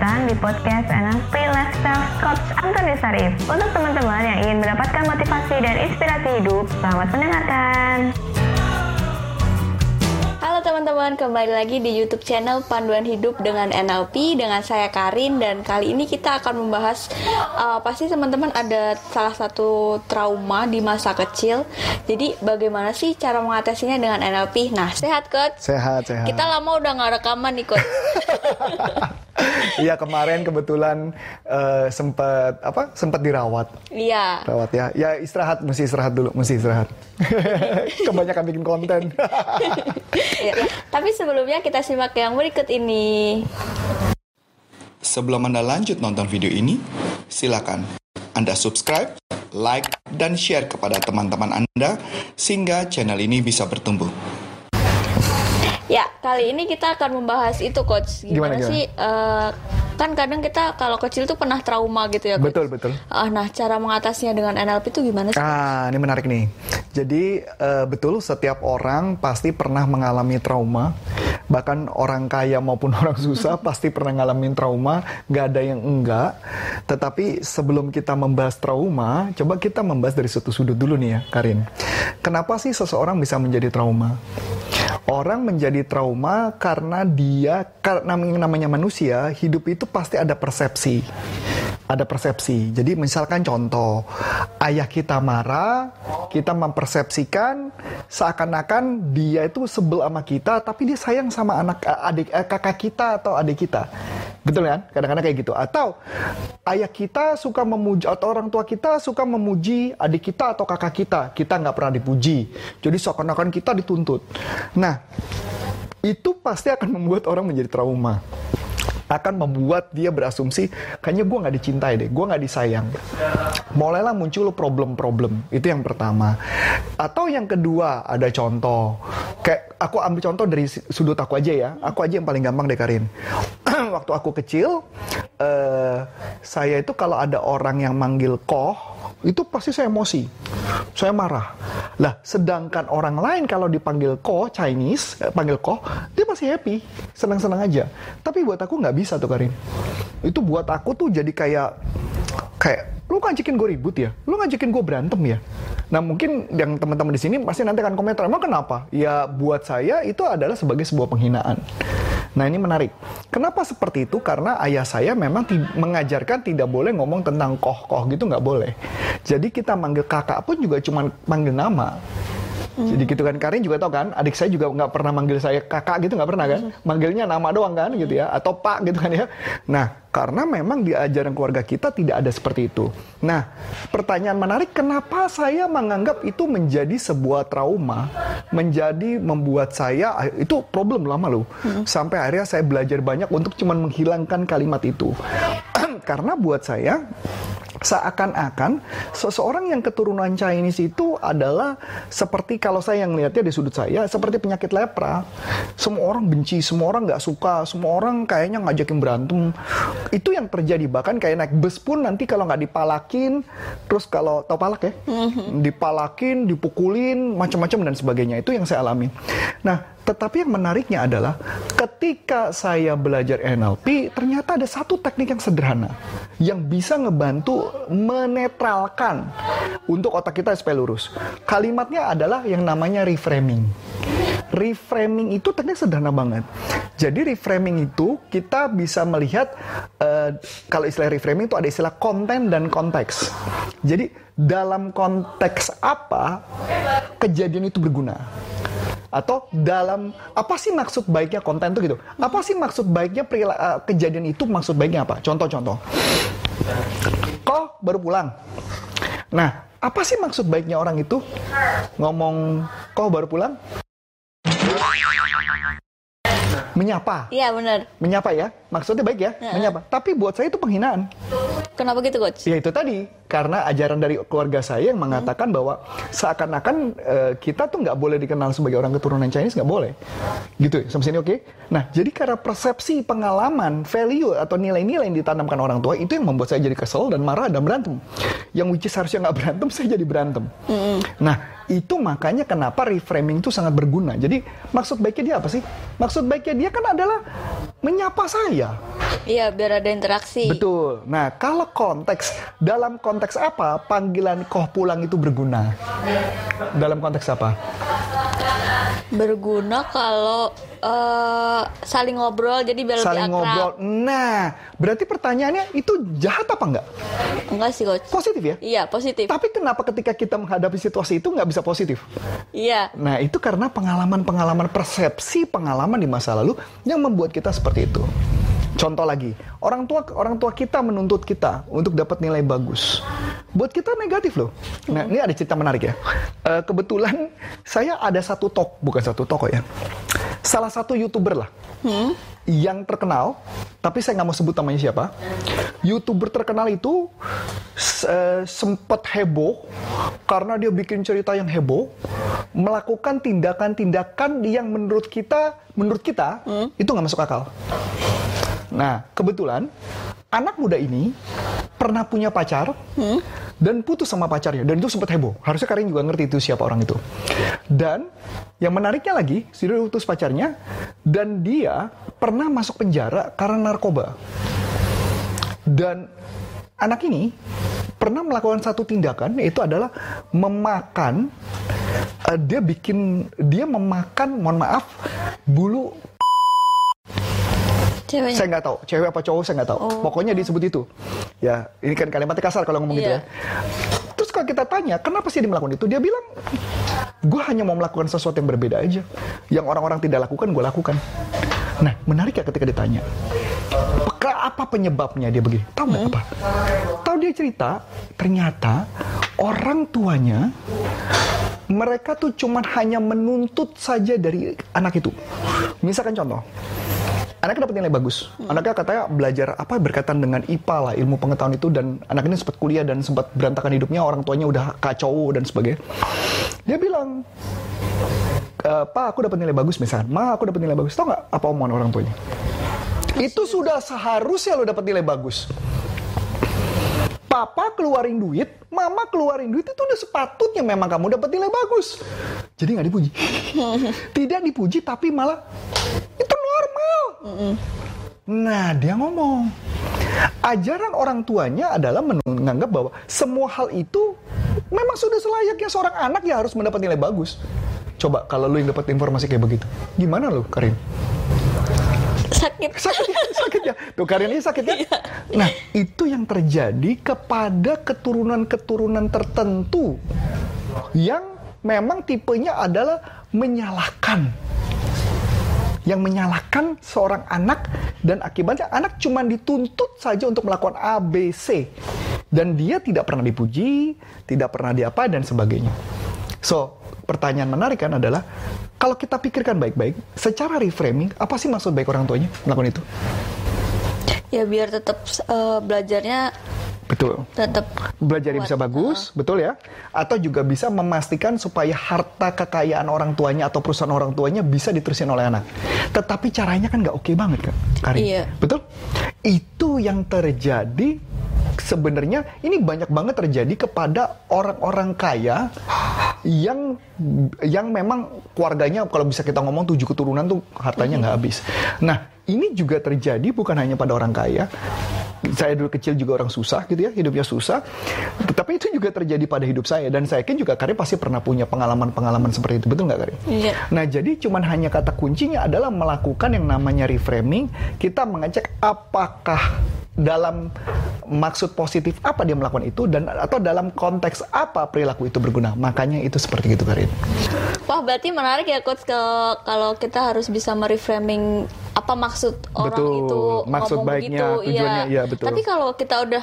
datang di podcast NLP Lifestyle Coach Antoni Sarif. Untuk teman-teman yang ingin mendapatkan motivasi dan inspirasi hidup, selamat mendengarkan. Halo teman-teman, kembali lagi di YouTube channel Panduan Hidup dengan NLP dengan saya Karin dan kali ini kita akan membahas uh, pasti teman-teman ada salah satu trauma di masa kecil. Jadi bagaimana sih cara mengatasinya dengan NLP? Nah, sehat coach? Sehat, sehat. Kita lama udah nggak rekaman nih coach. Iya kemarin kebetulan uh, sempat apa sempat dirawat. Iya. Rawat ya. Ya istirahat, mesti istirahat dulu, mesti istirahat. Kebanyakan bikin konten. ya, tapi sebelumnya kita simak yang berikut ini. Sebelum Anda lanjut nonton video ini, silakan Anda subscribe, like, dan share kepada teman-teman Anda sehingga channel ini bisa bertumbuh. Ya, kali ini kita akan membahas itu coach. Gimana, Gimana, gimana? sih uh, kan kadang kita kalau kecil tuh pernah trauma gitu ya coach. betul, betul. Ah, nah, cara mengatasinya dengan NLP itu gimana sih? Ah, ini menarik nih. Jadi eh, betul setiap orang pasti pernah mengalami trauma. Bahkan orang kaya maupun orang susah pasti pernah ngalamin trauma. Nggak ada yang enggak. Tetapi sebelum kita membahas trauma, coba kita membahas dari satu sudut dulu nih ya, Karin. Kenapa sih seseorang bisa menjadi trauma? Orang menjadi trauma karena dia karena namanya manusia hidup itu pasti ada persepsi. Ada persepsi. Jadi misalkan contoh, ayah kita marah, kita mempersepsikan seakan-akan dia itu sebel sama kita, tapi dia sayang sama anak adik eh, kakak kita atau adik kita. Betul kan? Kadang-kadang kayak gitu. Atau ayah kita suka memuji atau orang tua kita suka memuji adik kita atau kakak kita. Kita nggak pernah dipuji. Jadi seakan-akan kita dituntut. Nah, itu pasti akan membuat orang menjadi trauma akan membuat dia berasumsi kayaknya gue nggak dicintai deh, gue nggak disayang. Mulailah muncul problem-problem itu yang pertama. Atau yang kedua ada contoh, kayak aku ambil contoh dari sudut aku aja ya, aku aja yang paling gampang deh Karin. Waktu aku kecil, eh, saya itu kalau ada orang yang manggil koh itu pasti saya emosi, saya marah. Lah, sedangkan orang lain kalau dipanggil ko Chinese, eh, panggil ko, dia pasti happy, senang-senang aja. Tapi buat aku nggak bisa tuh Karin. Itu buat aku tuh jadi kayak kayak lu ngajakin gue ribut ya, lu ngajakin gue berantem ya. Nah mungkin yang teman-teman di sini pasti nanti akan komentar, emang kenapa? Ya buat saya itu adalah sebagai sebuah penghinaan. Nah ini menarik. Kenapa seperti itu? Karena ayah saya memang mengajarkan tidak boleh ngomong tentang koh-koh gitu nggak boleh. Jadi kita manggil kakak pun juga cuma manggil nama. Jadi gitu kan Karin juga tahu kan, adik saya juga nggak pernah manggil saya kakak gitu nggak pernah kan, manggilnya nama doang kan gitu ya, atau pak gitu kan ya. Nah karena memang di ajaran keluarga kita tidak ada seperti itu. Nah pertanyaan menarik, kenapa saya menganggap itu menjadi sebuah trauma, menjadi membuat saya itu problem lama loh, sampai akhirnya saya belajar banyak untuk cuman menghilangkan kalimat itu. karena buat saya seakan-akan seseorang yang keturunan Chinese itu adalah seperti kalau saya yang lihatnya di sudut saya seperti penyakit lepra. Semua orang benci, semua orang nggak suka, semua orang kayaknya ngajakin berantem. Itu yang terjadi bahkan kayak naik bus pun nanti kalau nggak dipalakin, terus kalau tau palak ya, dipalakin, dipukulin, macam-macam dan sebagainya itu yang saya alami. Nah tetapi yang menariknya adalah ketika saya belajar NLP, ternyata ada satu teknik yang sederhana yang bisa ngebantu menetralkan untuk otak kita supaya lurus. Kalimatnya adalah yang namanya reframing. Reframing itu teknik sederhana banget. Jadi reframing itu kita bisa melihat uh, kalau istilah reframing itu ada istilah konten dan konteks. Jadi dalam konteks apa kejadian itu berguna atau dalam apa sih maksud baiknya konten itu gitu? Apa sih maksud baiknya perila, uh, kejadian itu maksud baiknya apa? Contoh-contoh. Kok baru pulang? Nah apa sih maksud baiknya orang itu? Ngomong kok baru pulang? Menyapa. Iya benar. menyapa ya? Maksudnya baik Ya. menyapa. Tapi buat saya itu penghinaan Kenapa gitu coach? Ya itu tadi karena ajaran dari keluarga saya yang mengatakan bahwa seakan-akan eh, kita tuh nggak boleh dikenal sebagai orang keturunan Chinese nggak boleh, gitu. Sampai sini oke? Nah jadi karena persepsi, pengalaman, value atau nilai-nilai yang ditanamkan orang tua itu yang membuat saya jadi kesel dan marah dan berantem. Yang which is harusnya nggak berantem, saya jadi berantem. Nah itu makanya kenapa reframing itu sangat berguna. Jadi maksud baiknya dia apa sih? Maksud baiknya dia kan adalah menyapa saya. Iya, biar ada interaksi. Betul. Nah, kalau konteks dalam konteks apa panggilan koh pulang itu berguna? Dalam konteks apa? Berguna kalau eh, saling ngobrol jadi biar Saling lebih akrab. ngobrol. Nah, berarti pertanyaannya itu jahat apa enggak? Enggak sih, coach. Positif ya? Iya, positif. Tapi kenapa ketika kita menghadapi situasi itu nggak bisa positif? Iya. Nah, itu karena pengalaman-pengalaman persepsi pengalaman di masa lalu yang membuat kita seperti itu. Contoh lagi, orang tua orang tua kita menuntut kita untuk dapat nilai bagus. Buat kita negatif loh. Nah, ini ada cerita menarik ya. Eh, kebetulan saya ada satu tok, bukan satu toko ya. Salah satu youtuber lah yang terkenal, tapi saya nggak mau sebut namanya siapa. Youtuber terkenal itu s- eh, sempat heboh karena dia bikin cerita yang heboh, melakukan tindakan-tindakan yang menurut kita, menurut kita itu nggak masuk akal. Nah, kebetulan anak muda ini pernah punya pacar dan putus sama pacarnya dan itu sempat heboh. Harusnya Karin juga ngerti itu siapa orang itu. Dan yang menariknya lagi, si dia putus pacarnya dan dia pernah masuk penjara karena narkoba. Dan anak ini pernah melakukan satu tindakan yaitu adalah memakan eh, dia bikin dia memakan mohon maaf bulu Ceweknya. saya nggak tahu. Cewek apa cowok saya nggak tahu. Pokoknya disebut itu. Ya ini kan kalimatnya kasar kalau ngomong gitu Iya. ya. Terus kalau kita tanya kenapa sih dia melakukan itu? Dia bilang gue hanya mau melakukan sesuatu yang berbeda aja. Yang orang-orang tidak lakukan gue lakukan. Nah menarik ya ketika ditanya. "Ke- apa penyebabnya dia begini? Tahu nggak apa? Tahu dia cerita ternyata orang tuanya mereka tuh cuman hanya menuntut saja dari anak itu. Misalkan contoh anaknya dapat nilai bagus. Anaknya katanya belajar apa berkaitan dengan IPA lah, ilmu pengetahuan itu dan anak ini sempat kuliah dan sempat berantakan hidupnya, orang tuanya udah kacau dan sebagainya. Dia bilang, "E, Pak, aku dapat nilai bagus misalnya. Ma, aku dapat nilai bagus. Tahu nggak apa omongan orang tuanya? Itu sudah seharusnya lo dapat nilai bagus. Papa keluarin duit, mama keluarin duit itu udah sepatutnya memang kamu dapat nilai bagus. Jadi nggak dipuji. Tidak dipuji tapi malah itu normal. Nah dia ngomong, ajaran orang tuanya adalah menganggap bahwa semua hal itu memang sudah selayaknya seorang anak ya harus mendapat nilai bagus. Coba kalau lu yang dapat informasi kayak begitu, gimana lu Karin? Sakit. sakit ya, sakit ya. Tuh Karin ini sakit ya. Nah, itu yang terjadi kepada keturunan-keturunan tertentu yang memang tipenya adalah menyalahkan. Yang menyalahkan seorang anak dan akibatnya anak cuma dituntut saja untuk melakukan A, B, C. Dan dia tidak pernah dipuji, tidak pernah diapa dan sebagainya. So, pertanyaan menarik kan adalah kalau kita pikirkan baik-baik, secara reframing, apa sih maksud baik orang tuanya melakukan itu? Ya biar tetap eh, belajarnya Betul. tetap Belajar bisa bagus, betul ya? Atau juga bisa memastikan supaya harta kekayaan orang tuanya atau perusahaan orang tuanya bisa diterusin oleh anak. Tetapi caranya kan nggak oke banget kan, Karin? Iya. Betul? Itu yang terjadi sebenarnya ini banyak banget terjadi kepada orang-orang kaya yang yang memang keluarganya kalau bisa kita ngomong tujuh keturunan tuh hartanya nggak habis. Nah ini juga terjadi bukan hanya pada orang kaya. Saya dulu kecil juga orang susah gitu ya, hidupnya susah. Tetapi itu juga terjadi pada hidup saya dan saya yakin juga Karin pasti pernah punya pengalaman-pengalaman seperti itu, betul nggak Karin? Iya. Nah, jadi cuman hanya kata kuncinya adalah melakukan yang namanya reframing. Kita mengecek apakah dalam maksud positif apa dia melakukan itu dan atau dalam konteks apa perilaku itu berguna. Makanya itu seperti itu Karin. Wah berarti menarik ya coach ke kalau kita harus bisa mereframing apa maksud orang Betul, itu maksud baiknya, begitu. tujuannya, iya, betul. Tapi kalau kita udah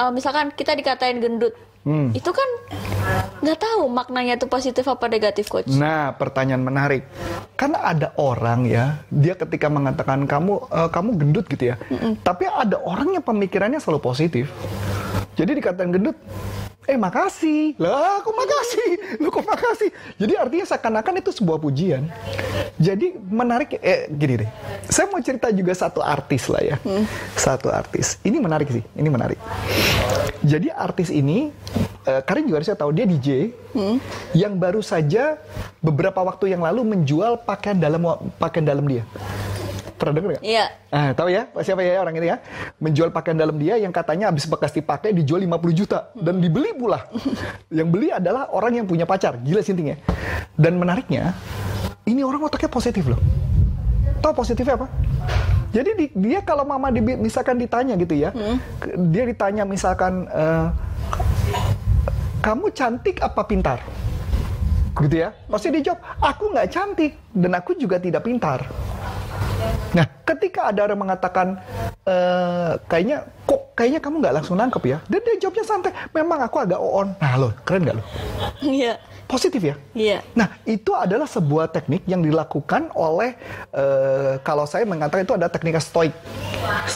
eh, misalkan kita dikatain gendut, Hmm. itu kan nggak tahu maknanya itu positif apa negatif coach. Nah, pertanyaan menarik. Karena ada orang ya, dia ketika mengatakan kamu eh, kamu gendut gitu ya. Tapi ada orang yang pemikirannya selalu positif. Jadi dikatain gendut, eh makasih. Lah, aku makasih. Lu kok makasih? Jadi artinya seakan-akan itu sebuah pujian. Jadi menarik eh gini deh. Saya mau cerita juga satu artis lah ya. Satu artis. Ini menarik sih, ini menarik. Jadi artis ini eh, Karin juga harusnya tahu dia DJ yang baru saja beberapa waktu yang lalu menjual pakaian dalam pakaian dalam dia. Pernah denger nggak? Iya. Ah, tahu ya siapa ya orang ini ya? Menjual pakaian dalam dia yang katanya habis bekas dipakai dijual 50 juta dan dibeli pula. yang beli adalah orang yang punya pacar. Gila sih intinya. Dan menariknya, ini orang otaknya positif loh. Tahu positifnya apa? Jadi di- dia kalau mama di, misalkan ditanya gitu ya, ke- dia ditanya misalkan eh, kamu cantik apa pintar? Gitu ya. Pasti dia jawab, aku nggak cantik dan aku juga tidak pintar. Nah, ketika ada orang mengatakan, eh kayaknya kok kayaknya kamu nggak langsung nangkep ya, dan dia jawabnya santai, memang aku agak on. Nah lo, keren nggak lo? Iya. Positif ya? Iya. Nah, itu adalah sebuah teknik yang dilakukan oleh, eh, kalau saya mengatakan itu ada teknik stoik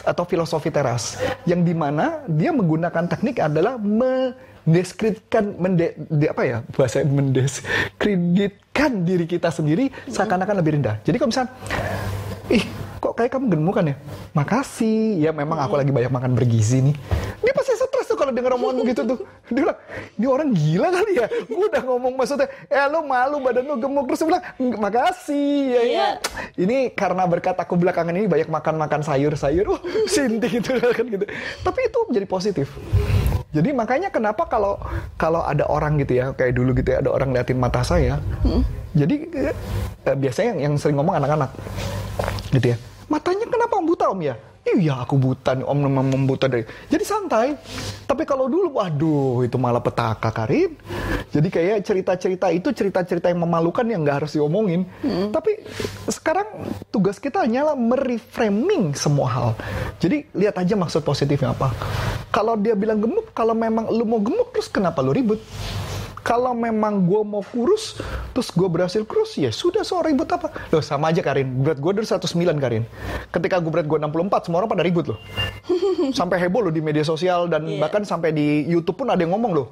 atau filosofi teras, yang di mana dia menggunakan teknik adalah mendeskripsikan, mende, di- apa ya bahasa mendeskreditkan diri kita sendiri seakan-akan lebih rendah. Jadi kalau misalnya, ih kok kayak kamu gemuk kan ya? Makasih, ya memang aku lagi banyak makan bergizi nih. Dia pasti stres tuh kalau denger omongan begitu tuh. Dia bilang, ini orang gila kali ya. Gue udah ngomong maksudnya, eh lo malu badan lo gemuk. Terus dia bilang, "Nggak, makasih. Ya, ya. Iya. Ini karena berkat aku belakangan ini banyak makan-makan sayur-sayur. Oh, Sinti gitu kan gitu. Tapi itu menjadi positif. Jadi makanya kenapa kalau kalau ada orang gitu ya kayak dulu gitu ya ada orang liatin mata saya. Jadi eh, eh, biasanya yang, yang sering ngomong anak-anak gitu ya. Matanya kenapa buta om ya? Iya aku buta nih om memang buta dari. Jadi santai. Tapi kalau dulu waduh itu malah petaka Karin. Jadi kayak cerita-cerita itu cerita-cerita yang memalukan yang nggak harus diomongin. Tapi sekarang tugas kita hanyalah mereframing semua hal. Jadi lihat aja maksud positifnya apa. Kalau dia bilang gemuk, kalau memang lu mau gemuk terus kenapa lu ribut? Kalau memang gue mau kurus, terus gue berhasil kurus, ya sudah so ribut apa? Loh sama aja Karin, berat gue dari 109 Karin. Ketika gue berat gue 64, semua orang pada ribut loh. Sampai heboh loh di media sosial dan Iya. bahkan sampai di YouTube pun ada yang ngomong loh.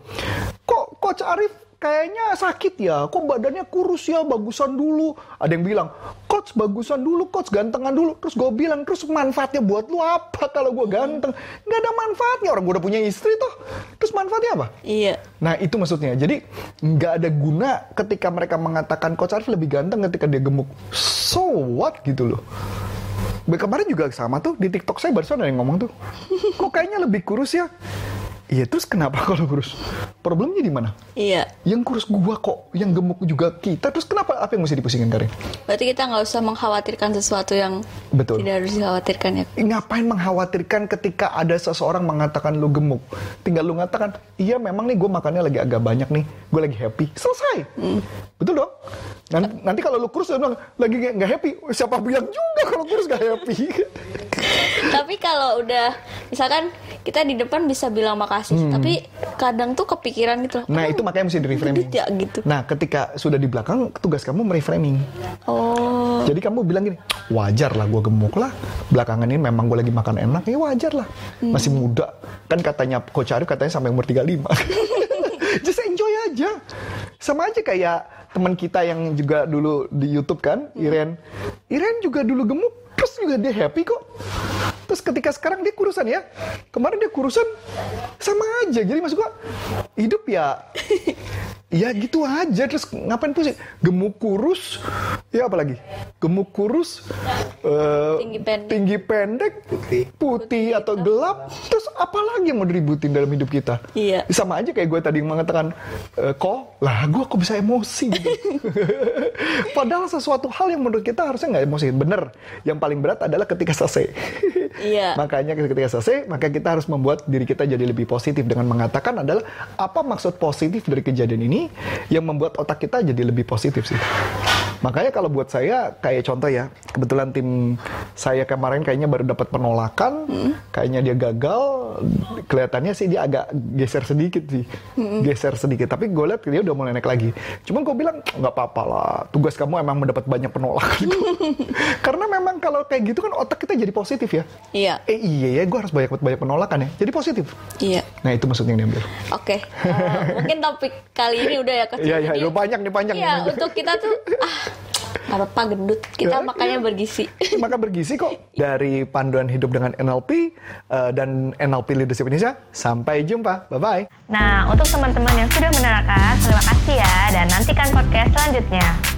Kok Coach Arif kayaknya sakit ya, kok badannya kurus ya, bagusan dulu. Ada yang bilang, Coach bagusan dulu, Coach gantengan dulu. Terus gue bilang, terus manfaatnya buat lu apa kalau gue ganteng? Nggak ada manfaatnya, orang gue udah punya istri tuh. Terus manfaatnya apa? Iya. Nah itu maksudnya. Jadi nggak ada guna ketika mereka mengatakan Coach Arif lebih ganteng ketika dia gemuk. So what gitu loh. Kemarin juga sama tuh di TikTok saya barusan ada yang ngomong tuh. Kok kayaknya lebih kurus ya? Iya terus kenapa kalau kurus? Problemnya di mana? Iya. Yang kurus gua kok, yang gemuk juga kita. Terus kenapa apa yang mesti dipusingin Karin? Berarti kita nggak usah mengkhawatirkan sesuatu yang Betul. tidak harus dikhawatirkan ya. Ngapain mengkhawatirkan ketika ada seseorang mengatakan lu gemuk? Tinggal lu ngatakan, iya memang nih gue makannya lagi agak banyak nih, gue lagi happy. Selesai. Betul dong? Nanti, nanti kalau lu kurus, lu bilang lagi nggak nggak happy. Siapa bilang juga kalau kurus gak happy? Tapi kalau udah misalkan kita di depan bisa bilang makasih, tapi kadang tuh kepikiran gitu. Hmm. Nah itu makanya mesti di reframing. Ya, gitu. Nah ketika sudah di belakang, tugas kamu mereframing. Oh. Jadi kamu bilang gini, wajar lah gue gemuk lah. Belakangan ini memang gue lagi makan enak, ya wajar lah. Masih muda. Kan katanya Coach Arif katanya sampai umur 35. Just enjoy aja. Sama aja kayak teman kita yang juga dulu di YouTube kan, Iren. Iren juga dulu gemuk, terus juga dia happy kok. Terus ketika sekarang dia kurusan ya, kemarin dia kurusan sama aja. Jadi maksud gua hidup ya Ya gitu aja. Terus ngapain pusing? Gemuk kurus. Ya apalagi gemuk kurus eh, Tinggi pendek. tinggi pendek putih, atau gelap. Terus apalagi yang mau diributin dalam hidup kita? Iya. sama aja kayak gue tadi mengatakan eh, kok? Lah gue kok bisa emosi gitu. Padahal sesuatu hal yang menurut kita harusnya nggak emosi. Bener. Yang paling berat adalah ketika selesai. Iya. makanya ketika selesai maka kita harus membuat diri kita jadi lebih positif dengan mengatakan adalah apa maksud positif dari kejadian ini yang membuat otak kita jadi lebih positif sih makanya kalau buat saya kayak contoh ya kebetulan tim saya kemarin kayaknya baru dapat penolakan kayaknya dia gagal kelihatannya sih dia agak geser sedikit sih geser sedikit tapi gue lihat dia udah mulai naik lagi cuman gue bilang nggak apa-apa lah tugas kamu emang mendapat banyak penolakan karena memang kalau kayak gitu kan otak kita jadi positif ya Iya. eh iya ya gue harus banyak banyak penolakan ya jadi positif Iya. nah itu maksudnya yang diambil Oke. Eh, mungkin topik kali ini udah ya kecil. iya iya udah banyak nih panjang Iya, untuk kita tuh ah nggak apa-apa gendut. Kita Ya, makanya iya. bergizi. maka bergizi kok dari panduan hidup dengan NLP eh, dan NLP Leadership Indonesia sampai jumpa bye bye Nah, untuk teman-teman yang sudah menerangkan, terima kasih ya dan nantikan podcast selanjutnya.